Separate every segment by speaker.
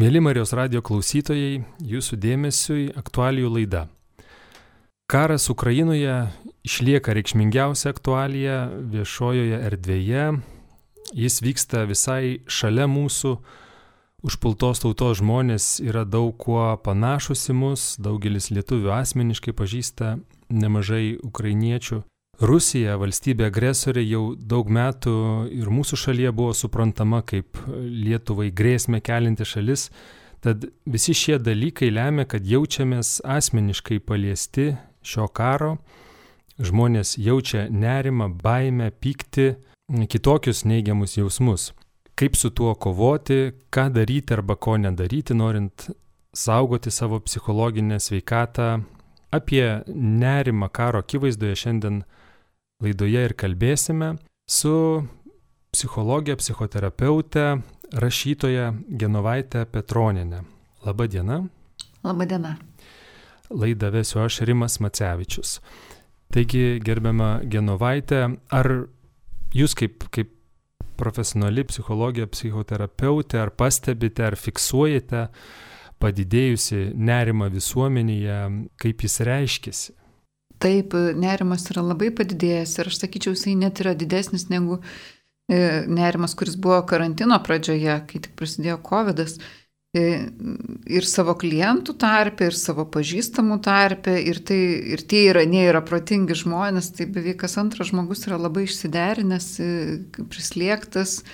Speaker 1: Mėly Marijos radio klausytojai, jūsų dėmesiui aktualijų laida. Karas Ukrainoje išlieka reikšmingiausia aktualija viešojoje erdvėje. Jis vyksta visai šalia mūsų. Užpultos tautos žmonės yra daug kuo panašus į mus, daugelis lietuvių asmeniškai pažįsta nemažai ukrainiečių. Rusija, valstybė agresorė, jau daug metų ir mūsų šalyje buvo suprantama kaip Lietuvai grėsmę kelinti šalis, tad visi šie dalykai lemia, kad jaučiamės asmeniškai paliesti šio karo, žmonės jaučia nerimą, baimę, pyktį, kitokius neigiamus jausmus. Kaip su tuo kovoti, ką daryti arba ko nedaryti, norint saugoti savo psichologinę sveikatą. Apie nerimą karo akivaizdoje šiandien laidoje ir kalbėsime su psichologė, psichoterapeutė, rašytoja Genovaitė Petroninė. Labadiena.
Speaker 2: Labadiena.
Speaker 1: Laidą vesiu aš Rimas Macevičius. Taigi, gerbiama Genovaitė, ar jūs kaip, kaip profesionali psichologija, psichoterapeutė, ar pastebite, ar fiksuojate padidėjusi nerimą visuomenėje, kaip jis reiškėsi?
Speaker 2: Taip, nerimas yra labai padidėjęs ir aš sakyčiau, jisai net yra didesnis negu e, nerimas, kuris buvo karantino pradžioje, kai tik prasidėjo COVID. -as. E, ir savo klientų tarpe, ir savo pažįstamų tarpe, ir, tai, ir tie yra, ne yra protingi žmonės, tai beveik kas antras žmogus yra labai išsiderinęs, e, prislėgtas,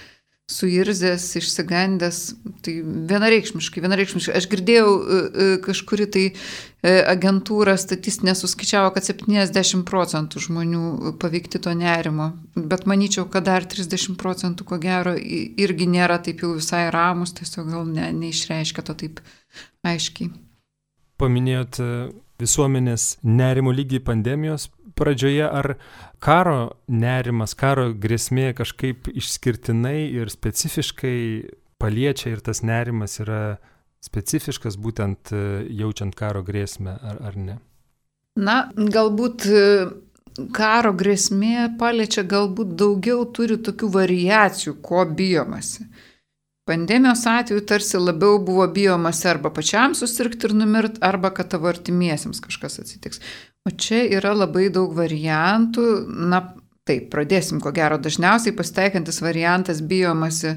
Speaker 2: suirzęs, išsigandęs, tai vienareikšmiškai, vienareikšmiškai. Aš girdėjau e, e, kažkuri tai e, agentūra statistinė suskaičiavo, kad 70 procentų žmonių paveikti to nerimo, bet manyčiau, kad dar 30 procentų ko gero irgi nėra taip jau visai ramus, tiesiog gal ne, neišreiškia to taip aiškiai.
Speaker 1: Paminėjot visuomenės nerimo lygį pandemijos pradžioje, ar karo nerimas, karo grėsmė kažkaip išskirtinai ir specifiškai paliečia ir tas nerimas yra specifiškas būtent e, jaučiant karo grėsmę ar, ar ne?
Speaker 2: Na, galbūt e, karo grėsmė paliečia galbūt daugiau turi tokių variacijų, ko bijomasi. Pandemijos atveju tarsi labiau buvo bijomasi arba pačiam susirgti ir numirt, arba kad tavo artimiesiems kažkas atsitiks. O čia yra labai daug variantų. Na, taip, pradėsim, ko gero, dažniausiai pasitaikantis variantas bijomasi,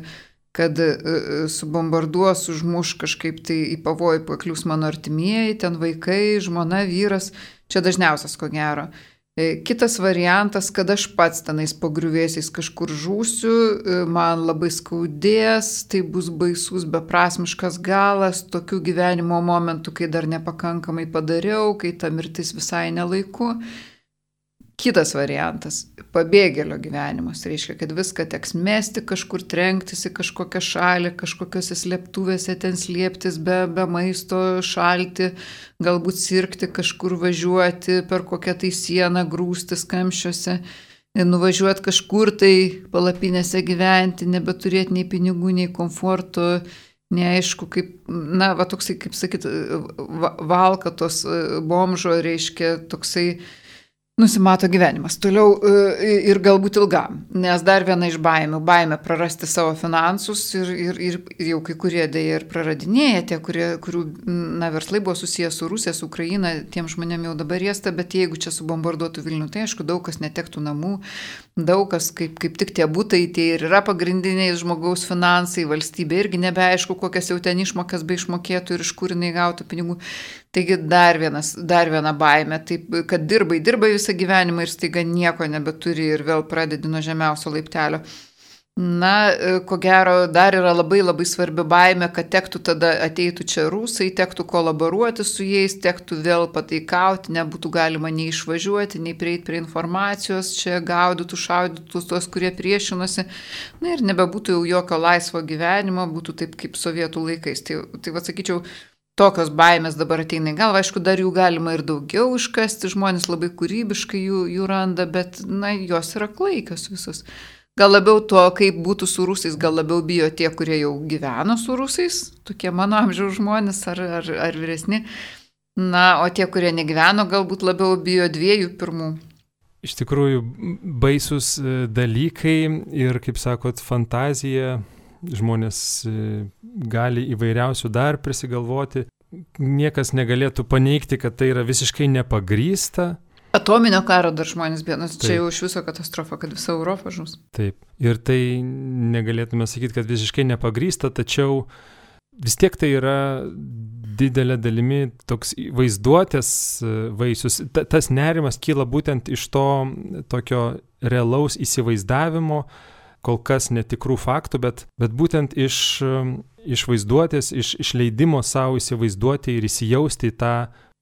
Speaker 2: kad e, e, subombarduos, užmuš kažkaip tai į pavojų paklius mano artimieji, ten vaikai, žmona, vyras. Čia dažniausias, ko gero. E, kitas variantas, kad aš pats tenais pagriuvėsiais kažkur žūsiu, e, man labai skaudės, tai bus baisus, beprasmiškas galas, tokių gyvenimo momentų, kai dar nepakankamai padariau, kai ta mirtis visai nelaiku. Kitas variantas - pabėgėlio gyvenimas. Reiškia, kad viską teks mesti, kažkur trenktis į kažkokią šalį, kažkokiose slėptuvėse ten slėptis be, be maisto, šalti, galbūt sirgti, kažkur važiuoti, per kokią tai sieną grūstis kamščiuose, nuvažiuoti kažkur tai palapinėse gyventi, nebeturėti nei pinigų, nei komforto. Neaišku, kaip, na, va toksai, kaip sakyt, valka tos bomžo, reiškia, toksai nusimato gyvenimas. Toliau e, ir galbūt ilgam. Nes dar viena iš baimių - baimė prarasti savo finansus ir, ir, ir, jau kai kurie dėja ir praradinėja, tie, kurie, kurių na, verslai buvo susijęs su Rusija, su Ukraina, tiem žmonėm jau dabar riesta, bet jeigu čia subombarduotų Vilnių, tai aišku, daug kas netektų namų, daug kas, kaip, kaip tik tie būtai, tie ir yra pagrindiniai žmogaus finansai, valstybė irgi nebeaišku, kokias jau ten išmokas be išmokėtų ir iš kur jinai gautų pinigų. Taigi dar, vienas, dar viena baime, taip, kad dirbai, dirbai visą gyvenimą ir staiga nieko nebeturi ir vėl pradedi nuo žemiausio laiptelio. Na, ko gero, dar yra labai labai svarbi baime, kad tektų tada ateitų čia rusai, tektų kolaboruoti su jais, tektų vėl pataikauti, nebūtų galima nei išvažiuoti, nei prieiti prie informacijos, čia gaudytų, šaudytų tuos, kurie priešinosi. Na ir nebebūtų jau jokio laisvo gyvenimo, būtų taip kaip sovietų laikais. Tai, tai va sakyčiau, tokios baimės dabar ateina į galvą, aišku, dar jų galima ir daugiau iškasti, žmonės labai kūrybiškai jų, jų randa, bet, na, jos yra klaikios visos. Gal labiau to, kaip būtų su rusais, gal labiau bijo tie, kurie jau gyveno su rusais, tokie mano amžiaus žmonės ar, ar, ar vyresni. Na, o tie, kurie negyveno, galbūt labiau bijo dviejų pirmų.
Speaker 1: Iš tikrųjų, baisus e, dalykai ir, kaip sakot, fantazija žmonės gali įvairiausių dar prisigalvoti. Niekas negalėtų paneigti, kad tai yra visiškai nepagrysta.
Speaker 2: Atominio karo dar žmonės bijo, nes čia jau iš viso katastrofa, kad visa Europa žus.
Speaker 1: Taip. Ir tai negalėtume sakyti, kad visiškai nepagrysta, tačiau vis tiek tai yra didelė dalimi toks vaizduotės e, vaisius. Ta, tas nerimas kyla būtent iš to tokio realaus įsivaizdavimo, kol kas netikrų faktų, bet, bet būtent iš, e, iš vaizduotės, iš išleidimo savo įsivaizduoti ir įsijausti į tą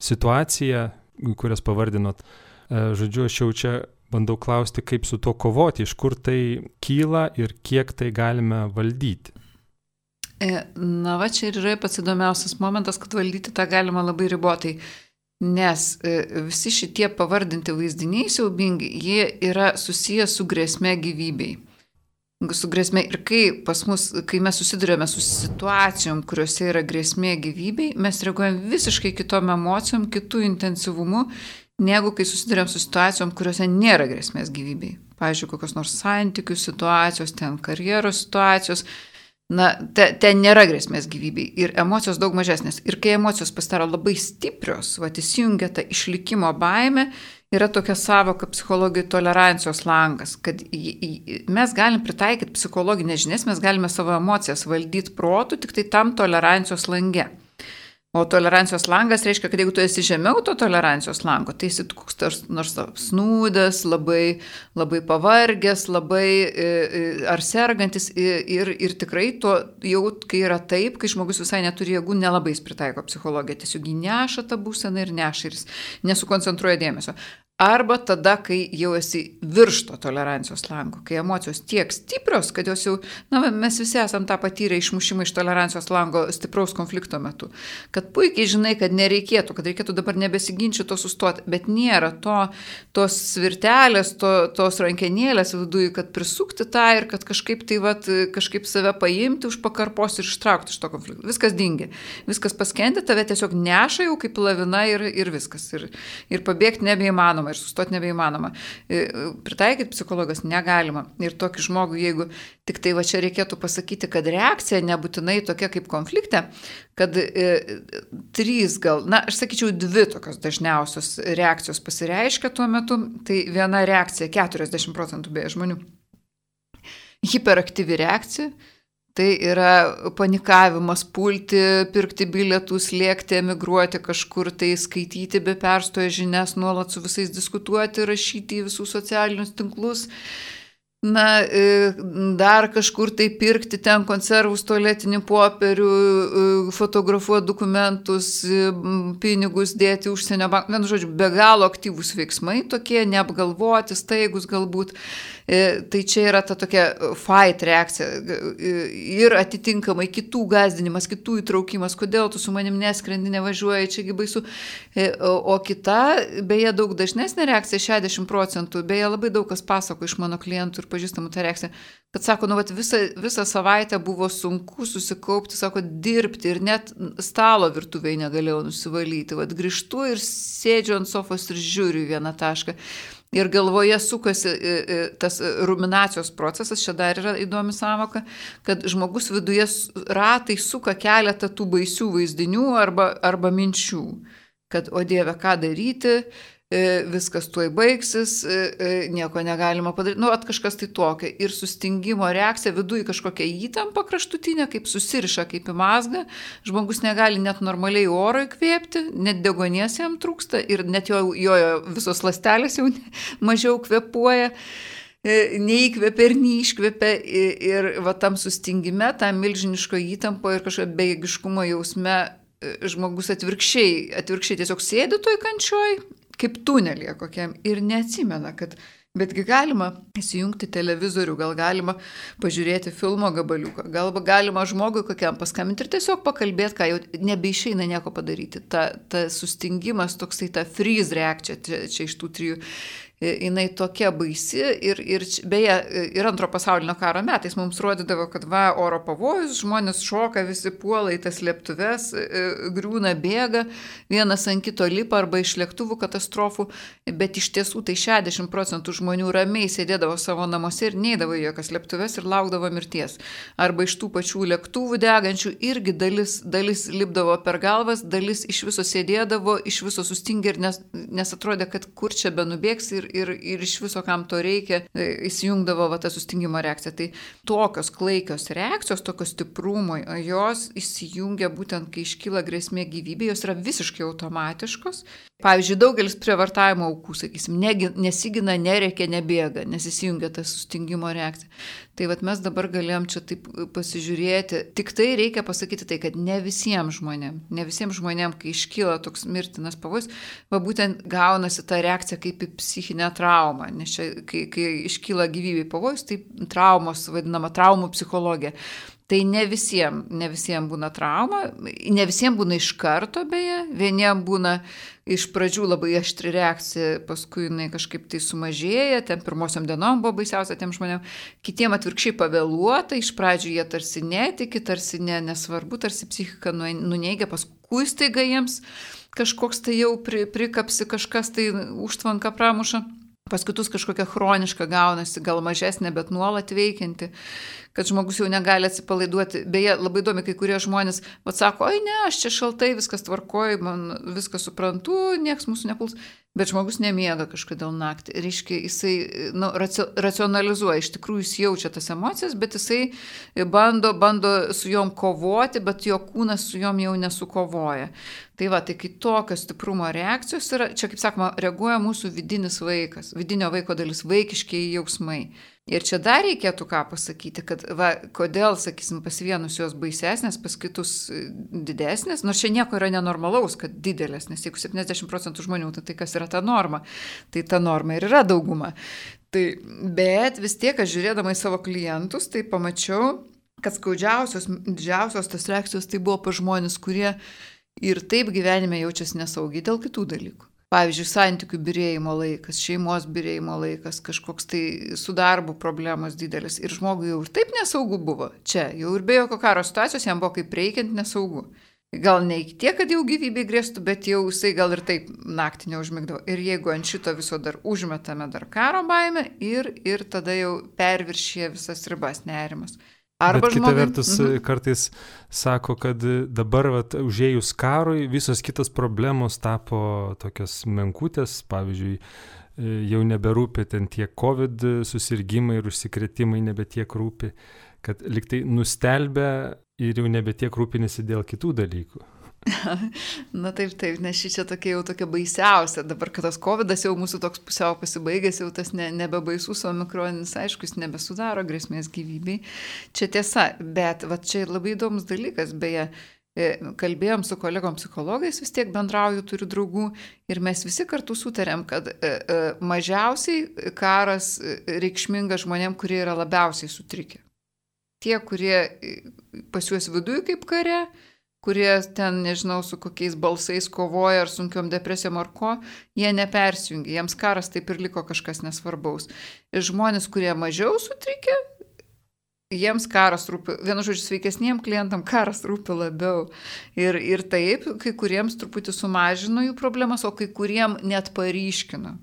Speaker 1: situaciją, kurias pavardinot. E, žodžiu, aš jau čia bandau klausti, kaip su to kovoti, iš kur tai kyla ir kiek tai galime valdyti.
Speaker 2: E, na, va čia ir yra pats įdomiausias momentas, kad valdyti tą galima labai ribotai. Nes e, visi šitie pavardinti vaizdiniai siaubingi, jie yra susiję su grėsme gyvybei. Su grėsme ir kai pas mus, kai mes susidurėme su situacijom, kuriuose yra grėsmė gyvybei, mes reaguojam visiškai kitom emocijom, kitų intensyvumu, negu kai susidurėm su situacijom, kuriuose nėra grėsmės gyvybei. Pavyzdžiui, kokios nors santykių situacijos, ten karjeros situacijos, na, te, ten nėra grėsmės gyvybei ir emocijos daug mažesnės. Ir kai emocijos pasidaro labai stiprios, va, įsijungia ta išlikimo baime, yra tokia savoka psichologijai tolerancijos langas, kad mes galim pritaikyti psichologinės žinias, mes galime savo emocijas valdyti protų tik tai tam tolerancijos lange. O tolerancijos langas reiškia, kad jeigu tu esi žemiau to tolerancijos lango, tai esi koks nors snūdas, labai, labai pavargęs, labai e, e, ar sergantis ir, ir tikrai to jau, kai yra taip, kai žmogus visai neturi jėgų, nelabai jis pritaiko psichologiją, tiesiog jį neša tą būseną ir neša ir jis nesukoncentruoja dėmesio. Arba tada, kai jau esi virš to tolerancijos lango, kai emocijos tiek stiprios, kad jos jau, na, mes visi esam tą patyrę išmušimą iš tolerancijos lango stipraus konflikto metu, kad puikiai žinai, kad nereikėtų, kad reikėtų dabar nebesiginčyti to sustoti, bet nėra to, tos svirtelės, to, tos rankenėlės viduje, kad prisukti tą ir kad kažkaip tai, vat, kažkaip save paimti už pakarpos ir ištraukti iš to konflikto. Viskas dingia, viskas paskendi, tave tiesiog neša jau kaip lavina ir, ir viskas. Ir, ir pabėgti nebeįmanoma nebeįmanoma ir sustoti nebeįmanoma. E, pritaikyti psichologas negalima. Ir tokį žmogų, jeigu tik tai va čia reikėtų pasakyti, kad reakcija nebūtinai tokia kaip konflikte, kad e, trys gal, na, aš sakyčiau, dvi tokios dažniausios reakcijos pasireiškia tuo metu. Tai viena reakcija 40 procentų beje žmonių. Hiperaktyvi reakcija Tai yra panikavimas, pulti, pirkti bilietus, lėkti, emigruoti kažkur, tai skaityti be perstojo žinias, nuolat su visais diskutuoti, rašyti į visus socialinius tinklus. Na, e, dar kažkur tai pirkti ten konservus, tualetinį popierių, e, fotografuoti dokumentus, e, pinigus dėti užsienio banką. Vienu žodžiu, be galo aktyvūs veiksmai tokie, neapgalvoti, staigus galbūt. Tai čia yra ta tokia fight reakcija ir atitinkamai kitų gazdinimas, kitų įtraukimas, kodėl tu su manim neskrendi, nevažiuoji, čiagi baisu. O kita, beje, daug dažnesnė reakcija, 60 procentų, beje, labai daug kas pasako iš mano klientų ir pažįstamų tą reakciją, kad sako, nu, vat, visą, visą savaitę buvo sunku susikaupti, sako, dirbti ir net stalo virtuviai negalėjau nusivalyti. Vat grįžtu ir sėdžiu ant sofos ir žiūriu vieną tašką. Ir galvoje sukasi e, e, tas ruminacijos procesas, čia dar yra įdomi savoka, kad žmogus viduje ratai suka keletą tų baisių vaizdinių arba, arba minčių, kad, o Dieve, ką daryti, E, viskas tuoj baigsis, e, e, nieko negalima padaryti. Nu, at kažkas tai tokia. Ir sustingimo reakcija viduje kažkokia įtampa kraštutinė, kaip susiriša, kaip į mazgą. Žmogus negali net normaliai oro įkvėpti, net degonies jam trūksta ir net jo, jo visos lastelės jau mažiau kvepuoja neįkvėpia ir neiškvėpia ir va tam sustingime, tam milžiniško įtampo ir kažkokio bejėgiškumo jausme žmogus atvirkščiai, atvirkščiai tiesiog sėdi toj kančioj kaip tunelėje kokiam ir neatsimena, kad Betgi galima įsijungti televizorių, gal galima pažiūrėti filmo gabaliuką, gal galima žmogui kokiam paskambinti ir tiesiog pakalbėti, ką jau nebeišeina nieko padaryti. Ta, ta sustingimas, toksai ta freeze reakcija čia, čia iš tų trijų jinai tokia baisi ir, ir beje, ir antro pasaulinio karo metais mums rodydavo, kad va, oro pavojus, žmonės šoka, visi puola į tas lėktuves, griūna, bėga, vienas ant kito lipa arba iš lėktuvų katastrofų, bet iš tiesų tai 60 procentų žmonių ramiai sėdėdavo savo namuose ir neįdavo į jokias lėktuves ir laukdavo mirties. Arba iš tų pačių lėktuvų degančių irgi dalis, dalis lipdavo per galvas, dalis iš viso sėdėdavo, iš viso sustingė ir nes, nes atrodė, kad kur čia benubėgs ir ir, ir iš viso, kam to reikia, e, įsijungdavo va, ta sustingimo reakcija. Tai tokios klaikios reakcijos, tokios stiprumo, jos įsijungia būtent, kai iškyla grėsmė gyvybė, jos yra visiškai automatiškos. Pavyzdžiui, daugelis prievartavimo aukų, sakysim, nesigina, nereikia, nebėga, nes įsijungia ta sustingimo reakcija. Tai vad mes dabar galėjom čia taip pasižiūrėti. Tik tai reikia pasakyti tai, kad ne visiems žmonėms, ne visiems žmonėms, kai iškyla toks mirtinas pavojus, va būtent gaunasi ta reakcija kaip į psichinę traumą. Nes čia, kai, kai iškyla gyvybei pavojus, tai traumos, vadinama traumų psichologija. Tai ne visiems, ne visiems būna trauma, ne visiems būna iš karto beje, vieniems būna iš pradžių labai aštri reakcija, paskui jinai kažkaip tai sumažėja, ten pirmosiom dienom buvo baisiausia tiem žmonėm, kitiem atvirkščiai pavėluota, iš pradžių jie tarsi netiki, tarsi ne, nesvarbu, tarsi psichika nuneigia, paskui staiga jiems kažkoks tai jau pri, prikapsi, kažkas tai užtvanka pramuša. Pas kitus kažkokia chroniška gaunasi, gal mažesnė, bet nuolat veikianti kad žmogus jau negali atsipalaiduoti. Beje, labai įdomi, kai kurie žmonės, vad sako, oi ne, aš čia šaltai, viskas tvarkoju, man viską suprantu, nieks mūsų nepuls, bet žmogus nemiega kažkodėl naktį. Reiškia, jisai nu, racionalizuoja, iš tikrųjų jis jaučia tas emocijas, bet jisai bando, bando su juom kovoti, bet jo kūnas su juom jau nesukovoja. Tai va, tai kai tokios stiprumo reakcijos yra, čia kaip sakoma, reaguoja mūsų vidinis vaikas, vidinio vaiko dalis, vaikiškiai jausmai. Ir čia dar reikėtų ką pasakyti, kad va, kodėl, sakysim, pas vienus jos baisesnės, pas kitus e, didesnės, nors čia nieko yra nenormalaus, kad didelės, nes jeigu 70 procentų žmonių, tai, tai kas yra ta norma, tai ta norma ir yra dauguma. Tai, bet vis tiek, aš žiūrėdama į savo klientus, tai pamačiau, kad skaudžiausios, didžiausios tos reakcijos tai buvo pa žmonės, kurie ir taip gyvenime jaučiasi nesaugiai dėl kitų dalykų. Pavyzdžiui, santykių birėjimo laikas, šeimos birėjimo laikas, kažkoks tai su darbu problemos didelis ir žmogui jau ir taip nesaugu buvo. Čia jau ir be jokio karo situacijos jam buvo kaip reikiant nesaugu. Gal ne iki tiek, kad jau gyvybė grėstų, bet jau jisai gal ir taip naktį neužmigdavo. Ir jeigu ant šito viso dar užmetame dar karo baimę ir, ir tada jau perviršė visas ribas nerimas.
Speaker 1: Arba Bet kita žmogui... vertus mhm. kartais sako, kad dabar vat, užėjus karui visos kitos problemos tapo tokios menkutės, pavyzdžiui, jau neberūpi ten tie COVID susirgymai ir užsikrėtimai nebe tiek rūpi, kad liktai nustelbė ir jau nebe tiek rūpinasi dėl kitų dalykų.
Speaker 2: Na taip, taip, nes ši čia tokia jau tokia baisiausia. Dabar, kad tas COVID jau mūsų toks pusiau pasibaigęs, jau tas ne, nebebaisus omikroninis, aišku, jis nebesudaro grėsmės gyvybei. Čia tiesa, bet va čia labai įdomus dalykas, beje, e, kalbėjom su kolegom psichologais, vis tiek bendrauju, turiu draugų ir mes visi kartu sutarėm, kad e, e, mažiausiai karas reikšminga žmonėm, kurie yra labiausiai sutrikę. Tie, kurie pas juos viduje kaip kare, kurie ten, nežinau, su kokiais balsais kovoja ar sunkiom depresijom ar ko, jie nepersijungia, jiems karas taip ir liko kažkas nesvarbaus. Ir žmonės, kurie mažiau sutrikė, jiems karas rūpi, vienu žodžiu, sveikesniem klientam karas rūpi labiau. Ir, ir taip, kai kuriems truputį sumažino jų problemas, o kai kuriem net paryškino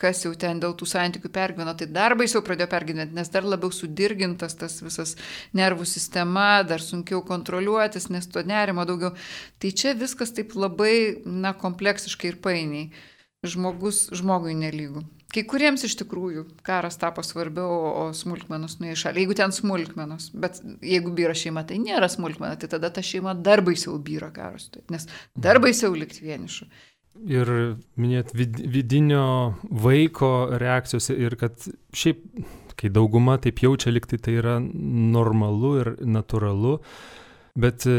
Speaker 2: kas jau ten dėl tų santykių pergyveno, tai dar baisiau pradėjo pergyventi, nes dar labiau sudirgintas tas visas nervų sistema, dar sunkiau kontroliuotis, nes to nerimo daugiau. Tai čia viskas taip labai, na, kompleksiškai ir painiai. Žmogus žmogui nelygų. Kai kuriems iš tikrųjų karas tapo svarbiau, o smulkmenos nuėjo šalia. Jeigu ten smulkmenos, bet jeigu vyra šeima, tai nėra smulkmena, tai tada ta šeima dar baisiau vyra karas, nes dar baisiau likti vienišu
Speaker 1: ir minėt vid, vidinio vaiko reakcijos ir kad šiaip, kai dauguma taip jaučia, liktai tai yra normalu ir natūralu, bet e,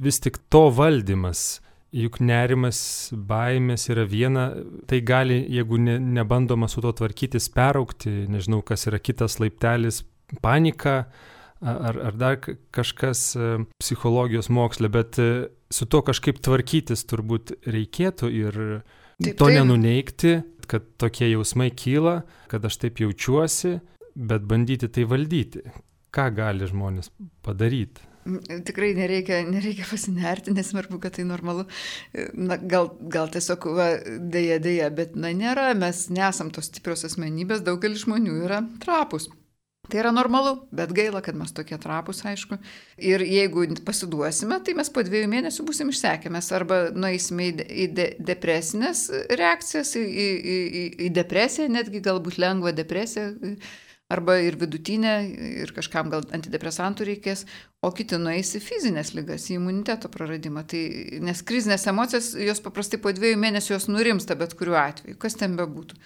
Speaker 1: vis tik to valdymas, juk nerimas, baimės yra viena, tai gali, jeigu ne, nebandoma su to tvarkytis, peraukti, nežinau, kas yra kitas laiptelis, panika, ar, ar dar kažkas e, psichologijos moksle, bet e, su to kažkaip tvarkytis turbūt reikėtų ir taip, to taip. nenuneikti, kad tokie jausmai kyla, kad aš taip jaučiuosi, bet bandyti tai valdyti. Ką gali žmonės padaryti?
Speaker 2: Tikrai nereikia, nereikia pasinerti, nesvarbu, kad tai normalu. Na, gal, gal tiesiog, va, dėja, dėja, bet na, nėra, mes nesam tos stiprios asmenybės, daugelis žmonių yra trapus. Tai yra normalu, bet gaila, kad mes tokie trapus, aišku. Ir jeigu pasiduosime, tai mes po dviejų mėnesių busim išsekę. Mes arba nueisime į, į de, depresinės reakcijas, į, į, į, į depresiją, netgi galbūt lengvą depresiją arba ir vidutinę, ir kažkam gal antidepresantų reikės, o kiti nueis į fizinės lygas, į imuniteto praradimą. Tai, nes krizinės emocijos, jos paprastai po dviejų mėnesių jos nurimsta bet kuriuo atveju, kas ten bebūtų.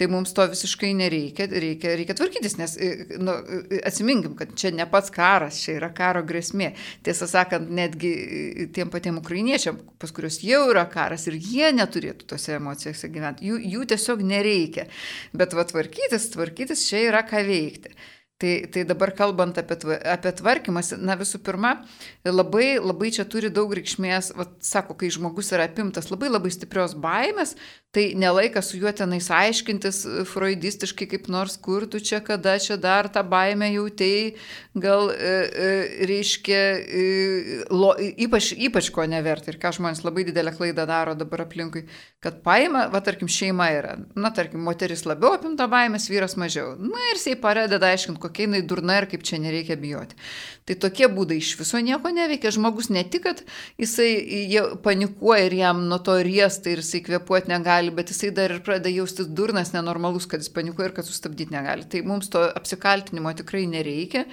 Speaker 2: Tai mums to visiškai nereikia, reikia, reikia tvarkytis, nes nu, atsiminkim, kad čia ne pats karas, čia yra karo grėsmė. Tiesą sakant, netgi tiem patiem ukrainiečiam, pas kuriuos jau yra karas ir jie neturėtų tose emocijose gyventi, jų, jų tiesiog nereikia. Bet va tvarkytis, tvarkytis čia yra ką veikti. Tai, tai dabar kalbant apie, apie tvarkymas, na visų pirma, labai, labai čia turi daug reikšmės, va, sako, kai žmogus yra apimtas labai labai stiprios baimės, tai nelaikas su juo tenais aiškintis freudistiškai kaip nors, kur tu čia, kada čia dar tą baimę jautėjai, gal e, e, reiškia, e, lo, ypač, ypač ko neverta ir ką žmonės labai didelę klaidą daro dabar aplinkui, kad paima, va tarkim, šeima yra, na tarkim, moteris labiau apimta baimės, vyras mažiau. Na ir jisai pradeda aiškinti, kokia jinai durna ir kaip čia nereikia bijoti. Tai tokie būdai iš viso nieko neveikia. Žmogus ne tik, kad jisai panikuoja ir jam nuo to riesta ir jisai kvepuoti negali, bet jisai dar ir pradeda jaustis durnas, nenormalus, kad jis panikuoja ir kad sustabdyti negali. Tai mums to apsikaltinimo tikrai nereikia.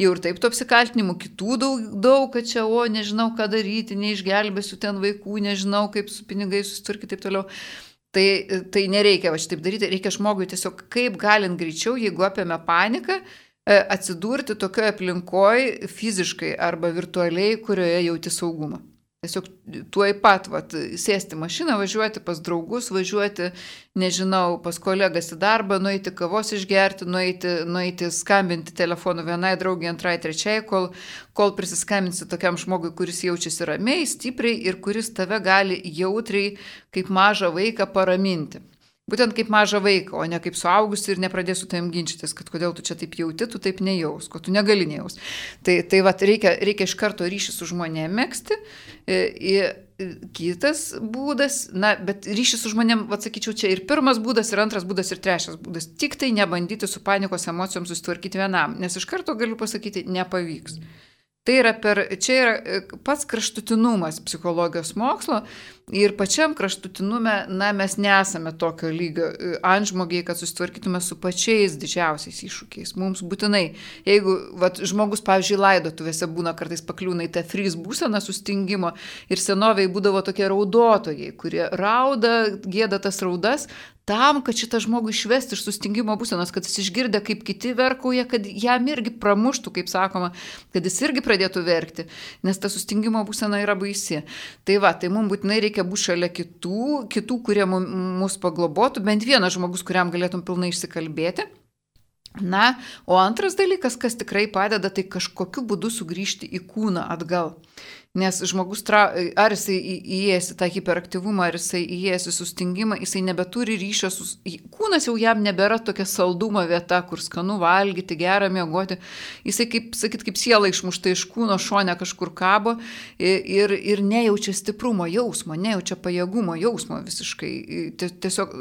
Speaker 2: Jau ir taip to apsikaltinimų kitų daug, daug kad čia, o nežinau, ką daryti, neišgelbėsiu ten vaikų, nežinau, kaip su pinigais susitvarkyti ir taip toliau. Tai, tai nereikia va šitaip daryti, reikia žmogui tiesiog kaip galint greičiau, jeigu apėmė paniką, E, atsidurti tokioje aplinkoje fiziškai arba virtualiai, kurioje jauti saugumą. Tiesiog tuoj pat, vat, sėsti mašiną, važiuoti pas draugus, važiuoti, nežinau, pas kolegas į darbą, nueiti kavos išgerti, nueiti, nueiti skambinti telefonu vienai draugiai, antrai, trečiai, kol, kol prisiskambinsi tokiam žmogui, kuris jaučiasi ramiai, stipriai ir kuris tave gali jautriai, kaip mažą vaiką, paraminti. Būtent kaip mažą vaiką, o ne kaip suaugusi ir nepradėsiu tam ginčytis, kad kodėl tu čia taip jauti, tu taip nejaus, ko tu negali nejaus. Tai, tai va, reikia, reikia iš karto ryšį su žmonėmis mėgsti. Ir kitas būdas, na, bet ryšys su žmonėm, atsakyčiau, čia ir pirmas būdas, ir antras būdas, ir trečias būdas. Tik tai nebandyti su panikos emocijom susitvarkyti vienam, nes iš karto galiu pasakyti, nepavyks. Tai yra per, čia yra e, pats kraštutinumas psichologijos mokslo ir pačiam kraštutinume, na, mes nesame tokio lygio e, antžmogiai, kad susitvarkytume su pačiais didžiausiais iššūkiais. Mums būtinai, jeigu vat, žmogus, pavyzdžiui, laidotuvėse būna kartais pakliūna į tą fryz būseną sustingimo ir senoviai būdavo tokie raudotojai, kurie rauda, gėda tas raudas, tam, kad šitą žmogų išvesti iš sustingimo būsenos, kad jis išgirdė, kaip kiti verkauja, kad jam irgi pramuštų, kaip sakoma, kad jis irgi pradėtų verkti, nes ta sustingimo būsena yra baisi. Tai va, tai mums būtinai reikia būti šalia kitų, kitų, kurie mus paglobotų, bent vienas žmogus, kuriam galėtum pilnai išsikalbėti. Na, o antras dalykas, kas tikrai padeda, tai kažkokiu būdu sugrįžti į kūną atgal. Nes žmogus, tra, ar jisai įėjęs į tą hiperaktyvumą, ar jisai įėjęs į sustingimą, jisai nebeturi ryšio su... Kūnas jau jam nebėra tokia saldumo vieta, kur skanu valgyti, gera miegoti. Jisai, kaip sakyt, kaip siela išmušta iš kūno šone kažkur kabo ir, ir nejaučia stiprumo jausmo, nejaučia pajėgumo jausmo visiškai. Tiesiog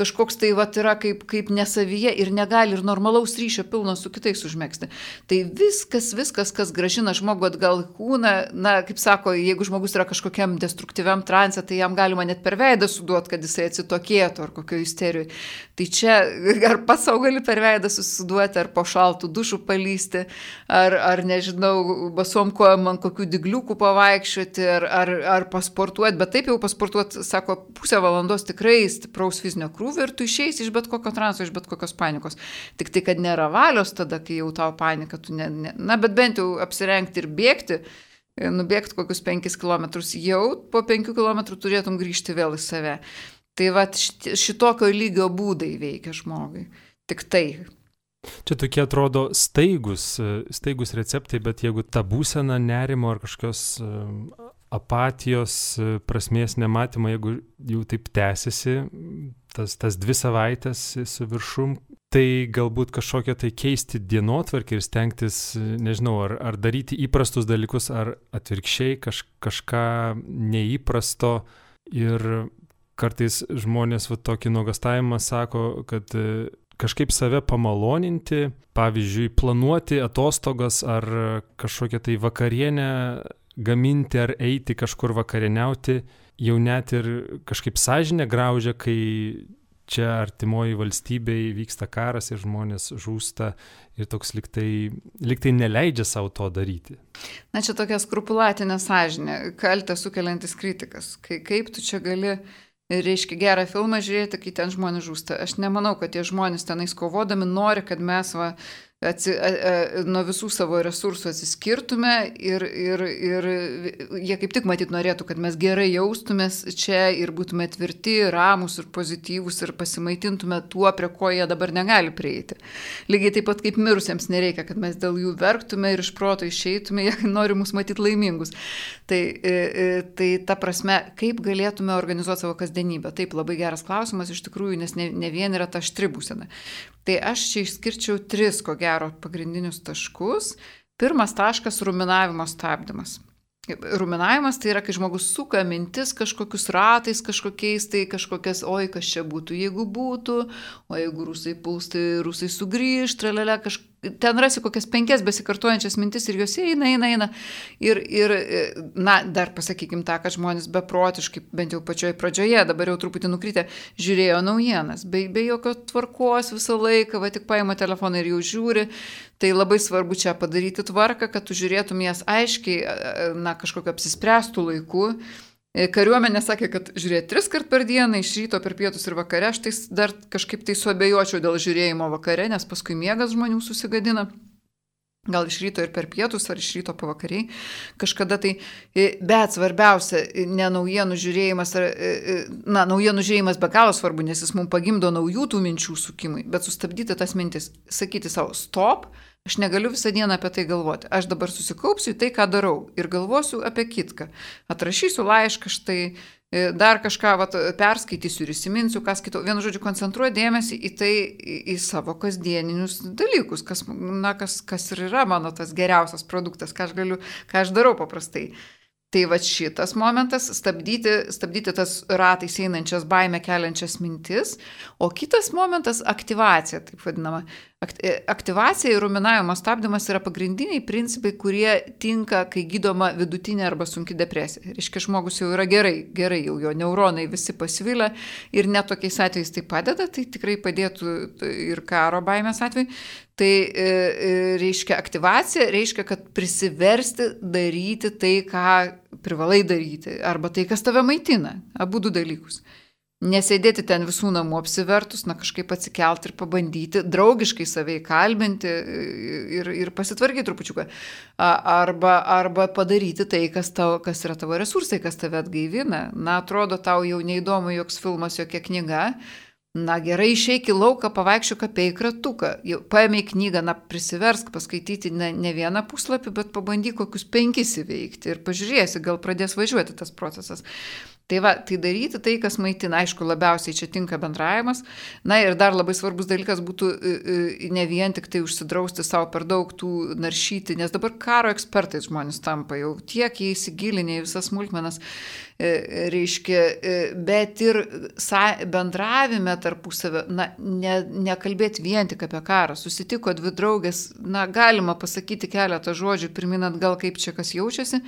Speaker 2: kažkoks tai vat yra kaip, kaip nesavyje ir negali ir normalaus ryšio pilno su kitais užmėgsti. Tai viskas, viskas, kas gražina žmogų atgal kūną, na, kaip sako, jeigu žmogus yra kažkokiam destruktyviam transė, tai jam galima net per veidą suduoti, kad jisai atsitokėtų ar kokio isterijui. Tai čia ar pats savo gali per veidą susiduoti, ar po šaltų dušų palysti, ar, ar nežinau, basom kojom ant kokių digliukų pavaikščioti, ar, ar, ar pasportuoti, bet taip jau pasportuoti, sako, pusę valandos tikrai stipraus fizinio krūvio krūvį ir tu išeisi iš bet kokio transo, iš bet kokios panikos. Tik tai, kad nėra valios tada, kai jau tau panika, tu ne, ne, na, bet bent jau apsirengti ir bėgti, e, nubėgti kokius 5 km, jau po 5 km turėtum grįžti vėl į save. Tai va šitokio lygio būdai veikia žmogui. Tik tai.
Speaker 1: Čia tokie atrodo staigus, e, staigus receptai, bet jeigu ta būsena nerimo ar kažkokios e, apatijos, prasmės nematymą, jeigu jau taip tęsiasi, tas, tas dvi savaitės su viršum, tai galbūt kažkokią tai keisti dienotvarkį ir stengtis, nežinau, ar, ar daryti įprastus dalykus, ar atvirkščiai kaž, kažką neįprasto. Ir kartais žmonės va tokį nuogastavimą sako, kad kažkaip save pamaloninti, pavyzdžiui, planuoti atostogas ar kažkokią tai vakarienę gaminti ar eiti kažkur vakarieniauti, jau net ir kažkaip sąžinę graužia, kai čia artimoji valstybei vyksta karas ir žmonės žūsta ir toks liktai, liktai neleidžia savo to daryti.
Speaker 2: Na čia tokia skrupulatinė sąžinė, kaltę sukeliantis kritikas. Kai, kaip tu čia gali reiškia gerą filmą žiūrėti, kai ten žmonės žūsta. Aš nemanau, kad tie žmonės tenais kovodami nori, kad mes va, atsi, a, a, nuo visų savo resursų atsiskirtume ir, ir, ir jie kaip tik matyt norėtų, kad mes gerai jaustumės čia ir būtume tvirti, ramus ir pozityvus ir pasimaitintume tuo, prie ko jie dabar negali prieiti. Lygiai taip pat kaip mirusiems nereikia, kad mes dėl jų verktume ir iš proto išeitume, jie nori mus matyti laimingus. Tai, e, e, tai ta prasme, kaip galėtume organizuoti savo kasdienybę? Taip, labai geras klausimas iš tikrųjų, nes ne, ne vien yra ta štribusena. Tai aš čia išskirčiau tris, ko gero, pagrindinius taškus. Pirmas taškas - ruminavimo stabdymas. Ruminavimas tai yra, kai žmogus suka mintis kažkokius ratais, kažkokiais tai kažkokias, oi, kas čia būtų, jeigu būtų, o jeigu rusai puls, tai rusai sugrįž, tralelė, kažkas ten rasi kokias penkias besikartojančias mintis ir jos eina, eina, eina. Ir, ir, na, dar pasakykim tą, kad žmonės beprotiškai, bent jau pačioje pradžioje, dabar jau truputį nukritę, žiūrėjo naujienas, be, be jokio tvarkos visą laiką, va tik paima telefoną ir jau žiūri. Tai labai svarbu čia padaryti tvarką, kad tu žiūrėtum jas aiškiai, na, kažkokiu apsispręstų laiku kariuomenė sakė, kad žiūrėti tris kart per dieną, iš ryto per pietus ir vakare, aš tai dar kažkaip tai suabejočiau dėl žiūrėjimo vakare, nes paskui miegas žmonių susigadina. Gal iš ryto ir per pietus, ar iš ryto pavakariai. Kažkada tai, e, bet svarbiausia, e, ne naujienų žiūrėjimas, ar, na, naujienų žiūrėjimas be galo svarbu, nes jis mums pagimdo naujų tų minčių sukimui, bet sustabdyti tas mintis, sakyti savo stop, Aš negaliu visą dieną apie tai galvoti. Aš dabar susikaupsiu į tai, ką darau ir galvosiu apie kitką. Atrašysiu laišką štai, e, dar kažką vat, perskaitysiu ir įsiminsiu, kas kito. Vienu žodžiu, koncentruoju dėmesį į tai, į, savo kasdieninius dalykus, kas, na, kas, kas ir yra mano tas geriausias produktas, ką aš galiu, ką aš darau paprastai. Tai va šitas momentas - stabdyti, stabdyti tas ratais einančias baimę keliančias mintis, o kitas momentas - aktivacija, taip vadinama. E, aktivacija ir ruminavimo stabdymas yra pagrindiniai principai, kurie tinka, kai gydoma vidutinė arba sunki depresija. Reiškia, žmogus jau yra gerai, gerai, jau jo neuronai visi pasivylę ir net tokiais atvejais tai padeda, tai tikrai padėtų ir karo baimės atveju. Tai e, e, reiškia aktivacija, reiškia, kad prisiversti daryti tai, ką privalai daryti, arba tai, kas tave maitina. Abu du dalykus. Nesėdėti ten visų namų apsivertus, na kažkaip atsikelti ir pabandyti, draugiškai savai kalbinti ir, ir pasitvarkyti trupučiuką. Arba, arba padaryti tai, kas, tau, kas yra tavo resursai, kas tave atgaivina. Na, atrodo, tau jau neįdomu joks filmas, jokia knyga. Na gerai, išeik į lauką, pavaikščiok apie įkratuką. Paėmė knygą, na prisiversk paskaityti ne, ne vieną puslapį, bet pabandyk kokius penkis įveikti ir pažiūrėsi, gal pradės važiuoti tas procesas. Tai va, tai daryti tai, kas maitina, aišku, labiausiai čia tinka bendravimas. Na ir dar labai svarbus dalykas būtų e, e, ne vien tik tai užsidrausti savo per daug tų naršyti, nes dabar karo ekspertais žmonės tampa jau tiek įsigilinę į visas smulkmenas, e, reiškia, bet ir bendravime tarpusavio, na, ne, nekalbėti vien tik apie karą. Susitiko dvi draugės, na, galima pasakyti keletą žodžių, pirminant gal kaip čia kas jaučiasi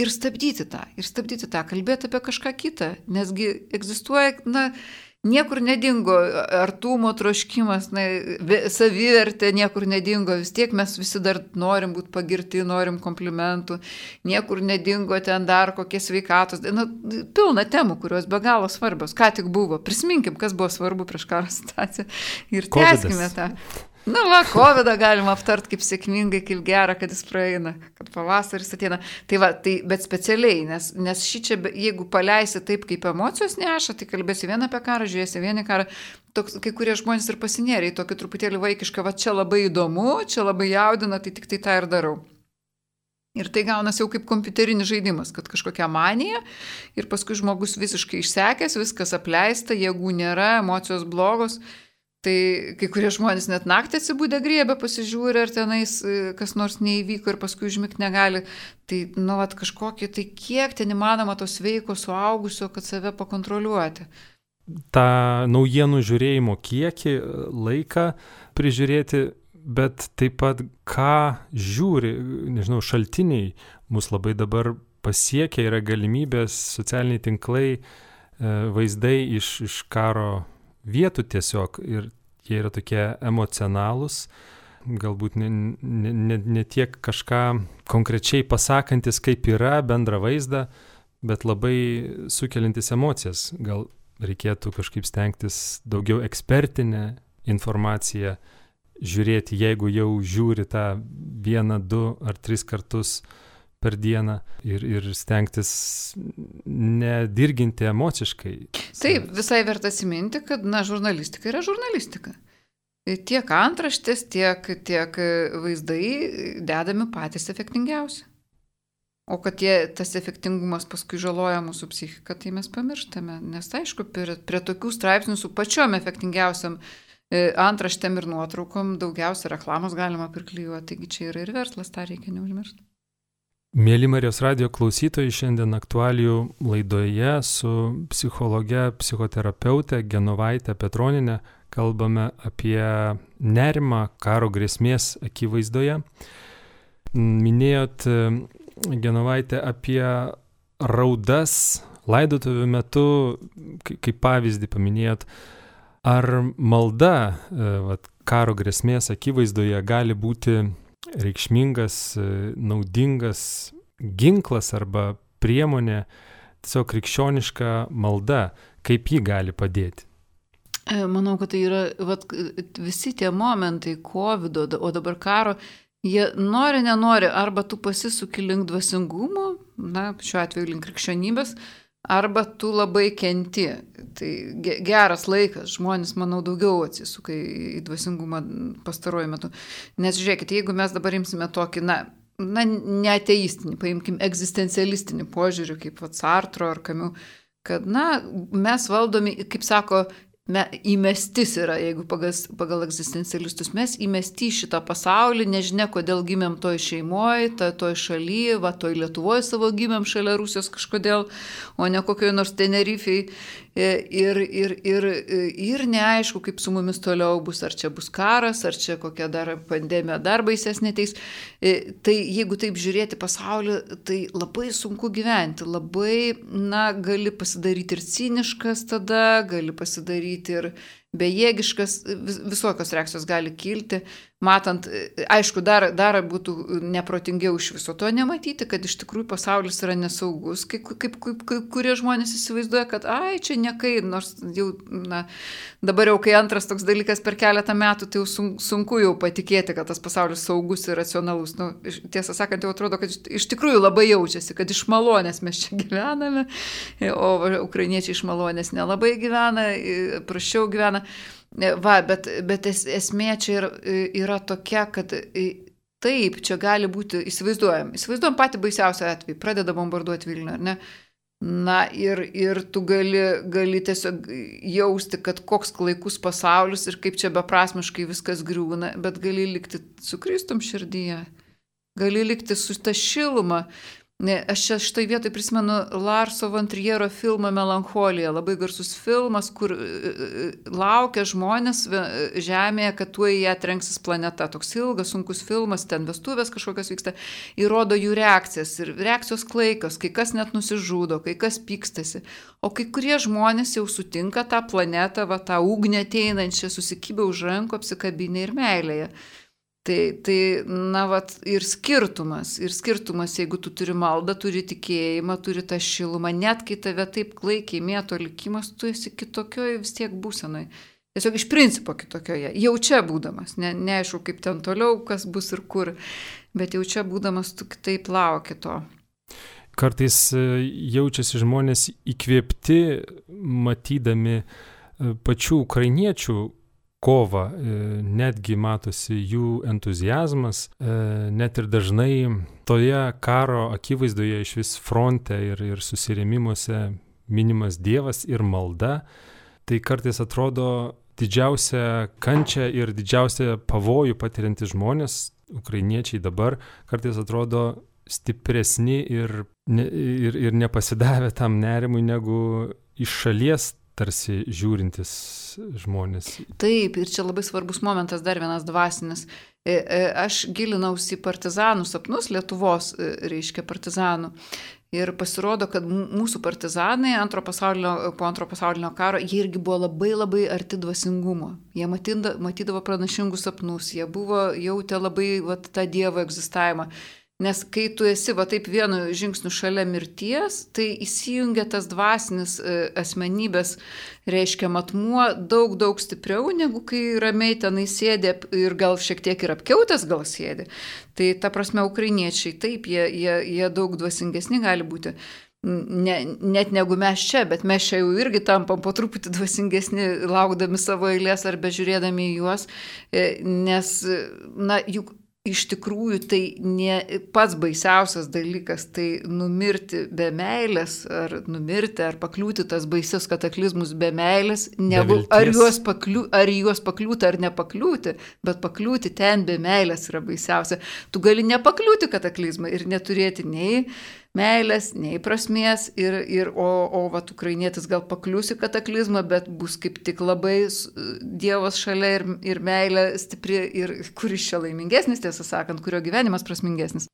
Speaker 2: ir stabdyti tą, ir stabdyti tą, kalbėti apie kažką kitą, nesgi egzistuoja, na, niekur nedingo artumo troškimas, na, savivertė niekur nedingo, vis tiek mes visi dar norim būti pagirti, norim komplimentų, niekur nedingo ten dar kokie sveikatos, na, pilna temų, kurios be galo svarbios, ką tik buvo, prisiminkim, kas buvo svarbu prieš karo situaciją ir tęskime tą. Na, va, COVID galima aptart kaip sėkmingai, kaip gera, kad jis praeina, kad pavasaris ateina. Tai va, tai, bet specialiai, nes, nes šį čia, jeigu paleisi taip, kaip emocijos neša, tai kalbėsi vieną apie karą, žiūrėsi vieną karą, toks, kai kurie žmonės ir pasinėrė į tokį truputėlį vaikišką, va čia labai įdomu, čia labai jaudina, tai tik tai tą ir darau. Ir tai gaunasi jau kaip kompiuterinis žaidimas, kad kažkokia manija ir paskui žmogus visiškai išsekęs, viskas apleista, jėgų nėra, emocijos blogos. Tai kai kurie žmonės net naktį atsibūdę griebė, pasižiūrė, ar tenais e, kas nors neįvyko ir paskui užmigti negali. Tai, nu, vat kažkokį, tai kiek ten įmanoma to sveiko suaugusio, kad save pakontroliuoti.
Speaker 1: Ta naujienų žiūrėjimo kiekį, laiką prižiūrėti bet taip pat ką žiūri, nežinau, šaltiniai mus labai dabar pasiekia, yra galimybės, socialiniai tinklai, e, vaizdai iš, iš karo vietų tiesiog ir jie yra tokie emocionalūs, galbūt ne, ne, ne, ne tiek kažką konkrečiai pasakantis, kaip yra bendrą vaizdą, bet labai sukelintis emocijas. Gal reikėtų kažkaip stengtis daugiau ekspertinę informaciją žiūrėti, jeigu jau žiūri tą vieną, du ar tris kartus per dieną ir, ir stengtis nedirginti emociškai.
Speaker 2: Taip, visai verta atsiminti, kad, na, žurnalistika yra žurnalistika. Tiek antraštės, tiek, tiek vaizdai dedami patys efektingiausi. O kad tie, tas efektingumas paskui žaloja mūsų psichiką, tai mes pamirštame. Nes aišku, prie, prie tokių straipsnių su pačiom efektingiausiam E, antraštėm ir nuotraukom daugiausia reklamos galima priklyjuoti, taigi čia yra ir verslas, tą reikia neužmiršti.
Speaker 1: Mėly Marijos radio klausytojai, šiandien aktualijų laidoje su psichologe, psichoterapeute Genovaitė Petroninė kalbame apie nerimą karo grėsmės akivaizdoje. Minėjot, Genovaitė, apie raudas laidotuvių metu, kaip pavyzdį paminėjot, Ar malda e, vat, karo grėsmės akivaizdoje gali būti reikšmingas, e, naudingas ginklas arba priemonė, tiesiog krikščioniška malda, kaip ji gali padėti?
Speaker 2: E, manau, kad tai yra vat, visi tie momentai COVID, o dabar karo, jie nori, nenori, arba tu pasisuki link dvasingumo, na, šiuo atveju link krikščionybės, arba tu labai kenti. Tai geras laikas, žmonės, manau, daugiau atsisuka į dvasingumą pastaruoju metu. Nes žiūrėkit, jeigu mes dabar imsime tokį, na, na neateistinį, paimkim egzistencialistinį požiūrį, kaip Vatsartro ar Kamiu, kad, na, mes valdomi, kaip sako, me, įmestis yra, jeigu pagal, pagal egzistencialistus, mes įmesti į šitą pasaulį, nežinia, kodėl gimėm toj šeimoje, ta, toj šalyje, va, toj Lietuvoje savo gimėm šalia Rusijos kažkodėl, o ne kokioje nors Tenerifei. E, ir, ir, ir, ir neaišku, kaip su mumis toliau bus, ar čia bus karas, ar čia kokia dar pandemija dar baisesnė teis. E, tai jeigu taip žiūrėti pasaulį, tai labai sunku gyventi, labai, na, gali pasidaryti ir ciniškas tada, gali pasidaryti ir bejėgiškas, vis, visokios reakcijos gali kilti matant, aišku, dar, dar būtų neprotingiau iš viso to nematyti, kad iš tikrųjų pasaulis yra nesaugus, kaip, kaip, kaip, kaip kurie žmonės įsivaizduoja, kad, ai, čia nekai, nors jau, na, dabar jau kai antras toks dalykas per keletą metų, tai jau sunku jau patikėti, kad tas pasaulis saugus ir racionalus. Nu, tiesą sakant, jau atrodo, kad iš tikrųjų labai jaučiasi, kad iš malonės mes čia gyvename, o ukrainiečiai iš malonės nelabai gyvena, prašiau gyvena. Va, bet, bet es, esmė čia yra, yra tokia, kad taip, čia gali būti, įsivaizduojam, įsivaizduojam patį baisiausią atvejį, pradeda bombarduoti Vilnių, ar ne? Na ir, ir tu gali, gali tiesiog jausti, kad koks klaikus pasaulis ir kaip čia beprasmiškai viskas griūna, bet gali likti su Kristum širdyje, gali likti su ta šiluma, Ne, aš čia štai vietoj prisimenu Larso Vantriero filmą Melancholija, labai garsus filmas, kur e, e, laukia žmonės Žemėje, kad tuo į ją trenksis planeta. Toks ilgas, sunkus filmas, ten vestuvės kažkokios vyksta, įrodo jų reakcijas ir reakcijos klaikas, kai kas net nusižudo, kai kas pykstasi. O kai kurie žmonės jau sutinka tą planetą, va, tą ugnę ateinančią, susikibę už rankų, apsikabinę ir meilėje. Tai, tai, na, vat, ir skirtumas, ir skirtumas, jeigu tu turi maldą, turi tikėjimą, turi tą šilumą, net kai tave taip klaikiai mėto likimas, tu esi kitokioje vis tiek būsenai. Tiesiog iš principo kitokioje, jau čia būdamas, ne, neaišku, kaip ten toliau, kas bus ir kur, bet jau čia būdamas tu kitaip lauki to.
Speaker 1: Kartais e, jaučiasi žmonės įkvėpti, matydami e, pačių ukrainiečių kovą, e, netgi matosi jų entuzijazmas, e, net ir dažnai toje karo akivaizdoje iš vis fronte ir, ir susirėmimuose minimas Dievas ir malda, tai kartais atrodo didžiausia kančia ir didžiausia pavojų patiriantys žmonės, ukrainiečiai dabar, kartais atrodo stipresni ir, ir, ir nepasidavę tam nerimui negu iš šalies tarsi žiūrintis žmonės.
Speaker 2: Taip, ir čia labai svarbus momentas, dar vienas dvasinis. E, e, aš gilinausi į partizanų sapnus, Lietuvos, e, reiškia partizanų. Ir pasirodo, kad mūsų partizanai antro po antro pasaulinio karo, jie irgi buvo labai labai arti dvasingumo. Jie matydavo, matydavo pranašingus sapnus, jie buvo jautę labai vat, tą Dievo egzistavimą. Nes kai tu esi va taip vienu žingsniu šalia mirties, tai įsijungia tas dvasinis e, asmenybės, reiškia, matmuo daug, daug stipriau, negu kai ramiai tenai sėdė ir gal šiek tiek ir apkiautęs gal sėdė. Tai ta prasme, ukrainiečiai taip, jie, jie, jie daug dvasingesni gali būti. Ne, net negu mes čia, bet mes čia jau irgi tampam po truputį dvasingesni, laukdami savo eilės ar bežiūrėdami į juos, e, nes, na, juk iš tikrųjų tai ne pats baisiausias dalykas, tai numirti be meilės, ar numirti, ar pakliūti tas baisis kataklizmus be meilės, negu be ar juos, pakliū, ar juos pakliūti ar nepakliūti, bet pakliūti ten be meilės yra baisiausia. Tu gali nepakliūti kataklizmą ir neturėti nei meilės, nei prasmės, ir, ir, o, o vat, ukrainietis gal paklius į kataklizmą, bet bus kaip tik labai Dievas šalia ir, ir meilė stipri, ir kuris čia laimingesnis, tiesą sakant, kurio gyvenimas prasmingesnis.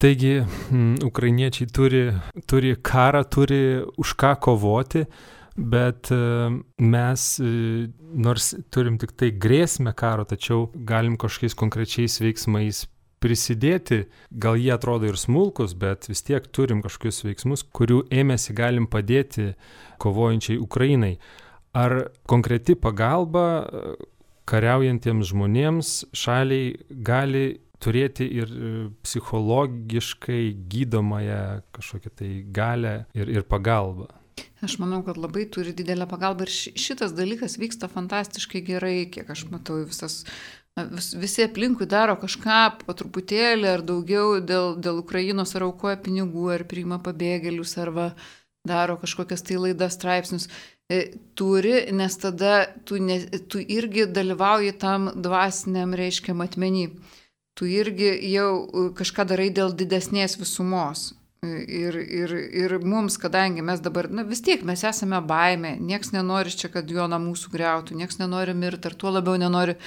Speaker 1: Taigi, m, ukrainiečiai turi, turi karą, turi už ką kovoti, bet e, mes, e, nors turim tik tai grėsmę karo, tačiau galim kažkokiais konkrečiais veiksmais prisidėti, gal jie atrodo ir smulkus, bet vis tiek turim kažkokius veiksmus, kurių ėmėsi galim padėti kovojančiai Ukrainai. Ar konkreti pagalba e, kariaujantiems žmonėms šaliai gali turėti ir e, psichologiškai gydomąją kažkokią tai galę ir, ir pagalbą?
Speaker 2: Aš manau, kad labai turi didelę pagalbą ir šitas dalykas vyksta fantastiškai gerai, kiek aš matau visas vis, visi aplinkui daro kažką po truputėlį ar daugiau dėl, dėl Ukrainos ar aukoja pinigų, ar priima pabėgėlius, ar va, daro kažkokias tai laidas straipsnius. E, turi, nes tada tu, ne, tu irgi dalyvauji tam dvasiniam reiškia matmenį. Tu irgi jau kažką darai dėl didesnės visumos. Ir, ir, ir mums, kadangi mes dabar, na vis tiek mes esame baime, nieks nenori čia, kad jo namų sugriautų, nieks nenori mirti, ar tuo labiau nenori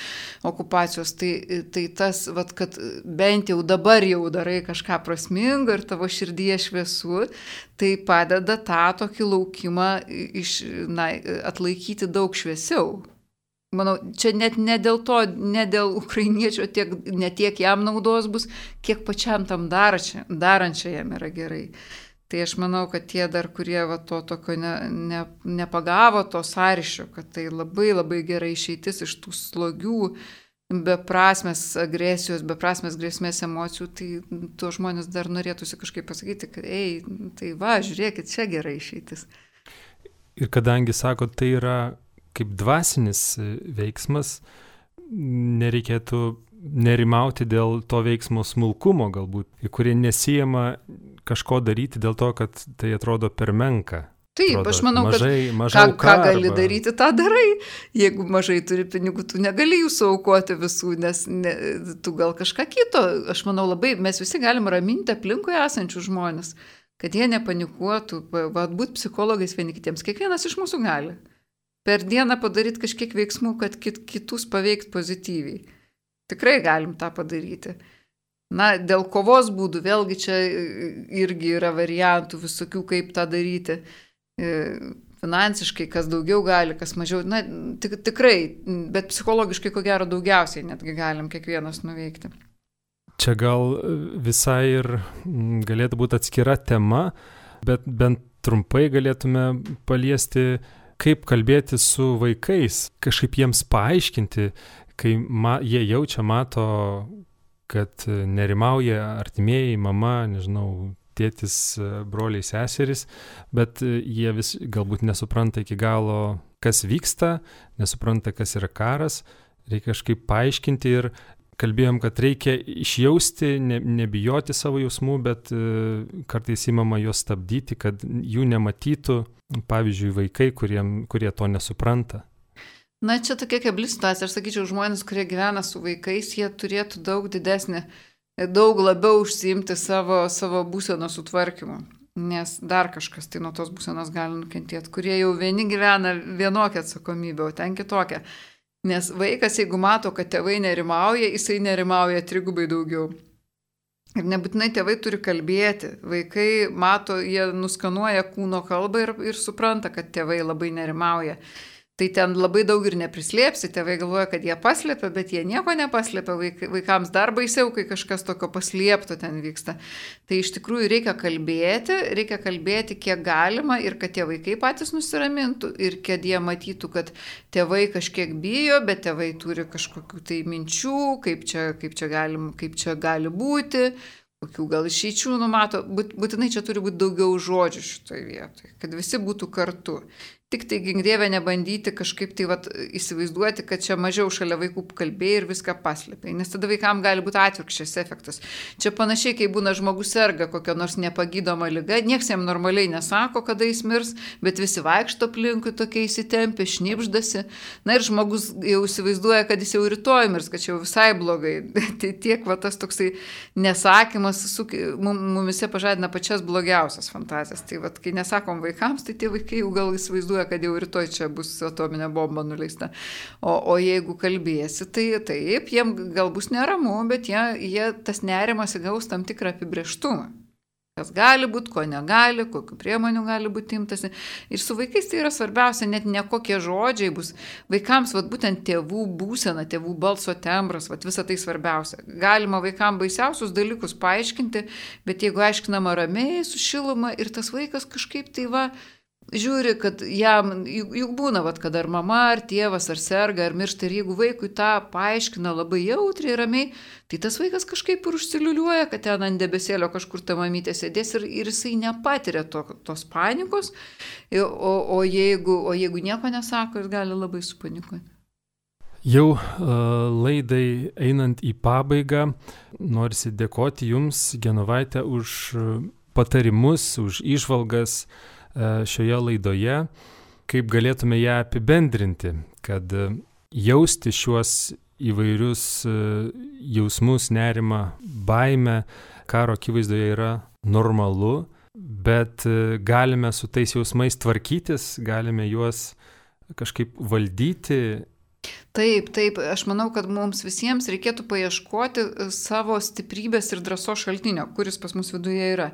Speaker 2: okupacijos, tai, tai tas, vat, kad bent jau dabar jau darai kažką prasmingo ir tavo širdyje šviesu, tai padeda tą tokį laukimą iš, na, atlaikyti daug šviesiau. Manau, čia net ne dėl to, ne dėl ukrainiečio, tiek, ne tiek jam naudos bus, kiek pačiam tam darančia, darančiajam yra gerai. Tai aš manau, kad tie dar, kurie va, to tokio ne, ne, nepagavo to sąryšio, kad tai labai labai gerai išeitis iš tų slogių, beprasmės agresijos, beprasmės grėsmės emocijų, tai tuo žmonės dar norėtųsi kažkaip pasakyti, kad, ei, tai va, žiūrėkit, čia gerai išeitis.
Speaker 1: Ir kadangi sako, tai yra kaip dvasinis e, veiksmas, nereikėtų nerimauti dėl to veiksmo smulkumo galbūt, kurie nesijama kažko daryti dėl to, kad tai atrodo per menka.
Speaker 2: Taip, atrodo, aš manau, mažai, kad ką, ką gali arba... daryti, tą darai. Jeigu mažai turi pinigų, tu negali jų saukoti visų, nes ne, tu gal kažką kito. Aš manau, labai mes visi galim raminti aplinkui esančių žmonės, kad jie nepanikuotų, būt psichologais vieni kitiems. Kiekvienas iš mūsų gali per dieną padaryti kažkiek veiksmų, kad kit, kitus paveikt pozityviai. Tikrai galim tą padaryti. Na, dėl kovos būdų vėlgi čia irgi yra variantų visokių, kaip tą daryti. E, finansiškai, kas daugiau gali, kas mažiau. Na, tik, tikrai, bet psichologiškai ko gero daugiausiai netgi galim kiekvienas nuveikti.
Speaker 1: Čia gal visai ir galėtų būti atskira tema, bet bent trumpai galėtume paliesti kaip kalbėti su vaikais, kažkaip jiems paaiškinti, kai ma, jie jaučia, mato, kad nerimauja artimieji, mama, nežinau, tėtis, broliai, seserys, bet jie vis galbūt nesupranta iki galo, kas vyksta, nesupranta, kas yra karas, reikia kažkaip paaiškinti ir kalbėjom, kad reikia išjausti, ne, nebijoti savo jausmų, bet e, kartais įmama juos stabdyti, kad jų nematytų, pavyzdžiui, vaikai, kuriem, kurie to nesupranta.
Speaker 2: Na, čia tokia kebli situacija. Aš sakyčiau, žmonės, kurie gyvena su vaikais, jie turėtų daug didesnį, daug labiau užsiimti savo, savo būseno sutvarkymu. Nes dar kažkas tai nuo tos būsenos gali nukentėti, kurie jau vieni gyvena vienokią atsakomybę, o ten kitokią. Nes vaikas, jeigu mato, kad tėvai nerimauja, jisai nerimauja trigubai daugiau. Ir nebūtinai tėvai turi kalbėti. Vaikai mato, jie nuskanuoja kūno kalbą ir, ir supranta, kad tėvai labai nerimauja. Tai ten labai daug ir neprislėpsi, tėvai galvoja, kad jie paslėpia, bet jie nieko nepaslėpia, Vaik, vaikams dar baisiau, kai kažkas tokio paslėpto ten vyksta. Tai iš tikrųjų reikia kalbėti, reikia kalbėti kiek galima ir kad tie vaikai patys nusiramintų ir kad jie matytų, kad tėvai kažkiek bijo, bet tėvai turi kažkokių tai minčių, kaip čia, kaip čia, galim, kaip čia gali būti kokių gal išeičių numato, būtinai čia turi būti daugiau žodžių šitoje vietoje, kad visi būtų kartu. Tik tai gingdėvę nebandyti kažkaip tai vat, įsivaizduoti, kad čia mažiau šalia vaikų kalbėjai ir viską paslėpiai, nes tada vaikams gali būti atvirkščias efektas. Čia panašiai, kai būna žmogus serga kokią nors nepagydoma lyga, nieks jam normaliai nesako, kada jis mirs, bet visi vaikšto aplinkui tokie įsitempę, šnipždasi. Na ir žmogus jau įsivaizduoja, kad jis jau rytoj mirs, kad čia jau visai blogai. tai tiek va tas toksai nesakymas su, mumise pažadina pačias blogiausias fantazijas. Tai va, kai nesakom vaikams, tai tie vaikai jau gal įsivaizduoja įsivaizduoja, kad jau rytoj čia bus atominė bomba nuleista. O, o jeigu kalbėsi, tai taip, jiem gal bus neramu, bet jie, jie tas nerimas įgaus tam tikrą apibrieštumą. Kas gali būti, ko negali, kokiu priemonių gali būti imtasi. Ir su vaikais tai yra svarbiausia, net ne kokie žodžiai bus. Vaikams, vat, būtent tėvų būsena, tėvų balso tembras, vat, visa tai svarbiausia. Galima vaikams baisiausius dalykus paaiškinti, bet jeigu aiškinama ramiai, su šiluma ir tas vaikas kažkaip tai va, žiūri, kad jam, juk, būna, vat, kad ar mama, ar tėvas, ar serga, ar miršta, ir jeigu vaikui tą paaiškina labai jautriai, ramiai, tai tas vaikas kažkaip ir užsiliuliuoja, kad ten ant debesėlio kažkur ta mamytė sėdės ir, ir jisai nepatiria to, tos panikos, o, o, jeigu, o jeigu nieko nesako, jis gali labai supanikuoti.
Speaker 1: Jau uh, laidai einant į pabaigą, norisi dėkoti Jums, Genovaitė, už patarimus, už išvalgas, uh, E, šioje laidoje, kaip galėtume ją apibendrinti, kad e, jausti šiuos įvairius e, jausmus, nerimą, baimę karo akivaizdoje yra normalu, bet galime su tais jausmais tvarkytis, galime juos kažkaip valdyti
Speaker 2: Taip, taip, aš manau, kad mums visiems reikėtų paieškoti e, savo stiprybės ir drąsos šaltinio, kuris pas mus viduje yra.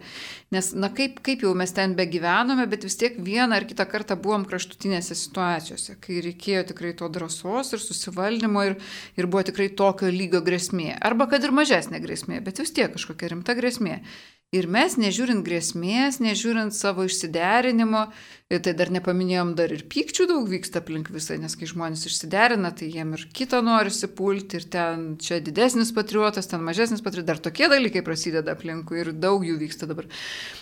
Speaker 2: Nes, na, kaip, kaip jau mes ten begyvenome, bet vis tiek vieną ar kitą kartą buvom kraštutinėse situacijose, kai reikėjo tikrai to drąsos ir susivaldymo ir, ir buvo tikrai tokio lygio grėsmė. Arba kad ir mažesnė grėsmė, bet vis tiek kažkokia rimta grėsmė. Ir mes, nežiūrint grėsmės, nežiūrint savo išsiderinimo, tai dar nepaminėjom, dar ir pykčių daug vyksta aplink visą, nes kai žmonės išsiderina, tai jiem ir kitą norisi pulti, ir ten čia didesnis patriotas, ten mažesnis patriotas, dar tokie dalykai prasideda aplinkui ir daug jų vyksta dabar.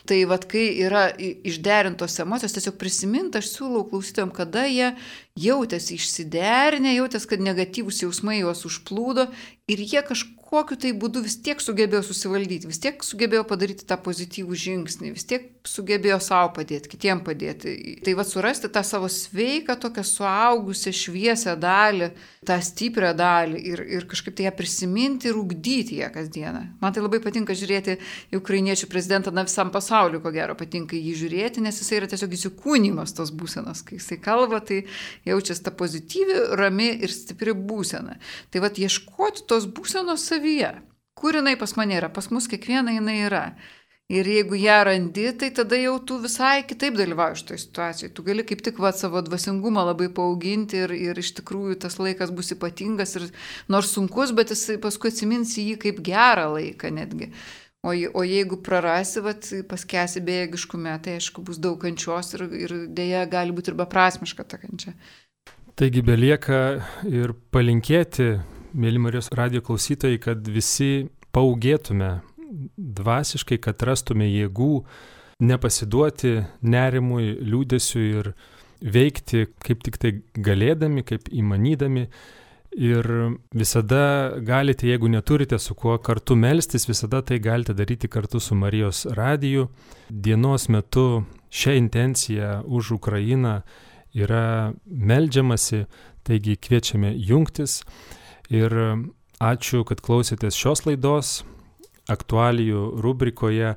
Speaker 2: Tai vad, kai yra išderintos emocijos, tiesiog prisiminti, aš siūlau klausytojams, kada jie jautėsi išsiderinę, jautėsi, kad negatyvus jausmai juos užplūdo ir jie kažkaip kokiu tai būdu vis tiek sugebėjo susivaldyti, vis tiek sugebėjo padaryti tą pozityvų žingsnį, vis tiek sugebėjo savo padėti, kitiem padėti. Tai va surasti tą savo sveiką, tokią suaugusią, šviesią dalį, tą stiprią dalį ir, ir kažkaip tai ją prisiminti ir ugdyti ją kasdieną. Man tai labai patinka žiūrėti į ukrainiečių prezidentą, na visam pasauliu, ko gero patinka jį žiūrėti, nes jisai yra tiesiog įsikūnymas tos būsenos. Kai jisai kalba, tai jaučiasi ta pozityvi, rami ir stipri būsena. Tai va ieškoti tos būsenos savyje. Kur jinai pas mane yra? Pas mus kiekviena jinai yra. Ir jeigu ją randi, tai tada jau tu visai kitaip dalyvauji šitoje situacijoje. Tu gali kaip tik va savo dvasingumą labai paauginti ir, ir iš tikrųjų tas laikas bus ypatingas ir nors sunkus, bet jis paskui atsiminsi jį kaip gerą laiką netgi. O, o jeigu prarasi, vat, paskesi bėgiškume, tai aišku bus daug kančios ir, ir dėja gali būti ir beprasmiška ta kančia.
Speaker 1: Taigi belieka ir palinkėti mėly Marijos radio klausytojai, kad visi paugėtume dvasiškai, kad rastume jėgų nepasiduoti nerimui, liūdėsiu ir veikti kaip tik tai galėdami, kaip įmanydami Ir visada galite, jeigu neturite su kuo kartu melstis, visada tai galite daryti kartu su Marijos radiju. Dienos metu šią intenciją už Ukrainą yra melžiamasi, taigi kviečiame jungtis. Ir ačiū, kad klausėtės šios laidos. Aktualijų rubrikoje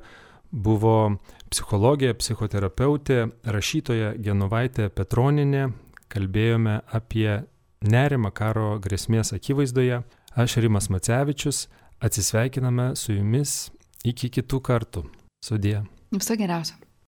Speaker 1: buvo psichologė, psichoterapeutė, rašytoja Genovaitė Petroninė. Kalbėjome apie nerimą karo grėsmės akivaizdoje. Aš Rimas Macevičius, atsisveikiname su jumis iki kitų kartų. Sudė.
Speaker 2: Viso geriausio.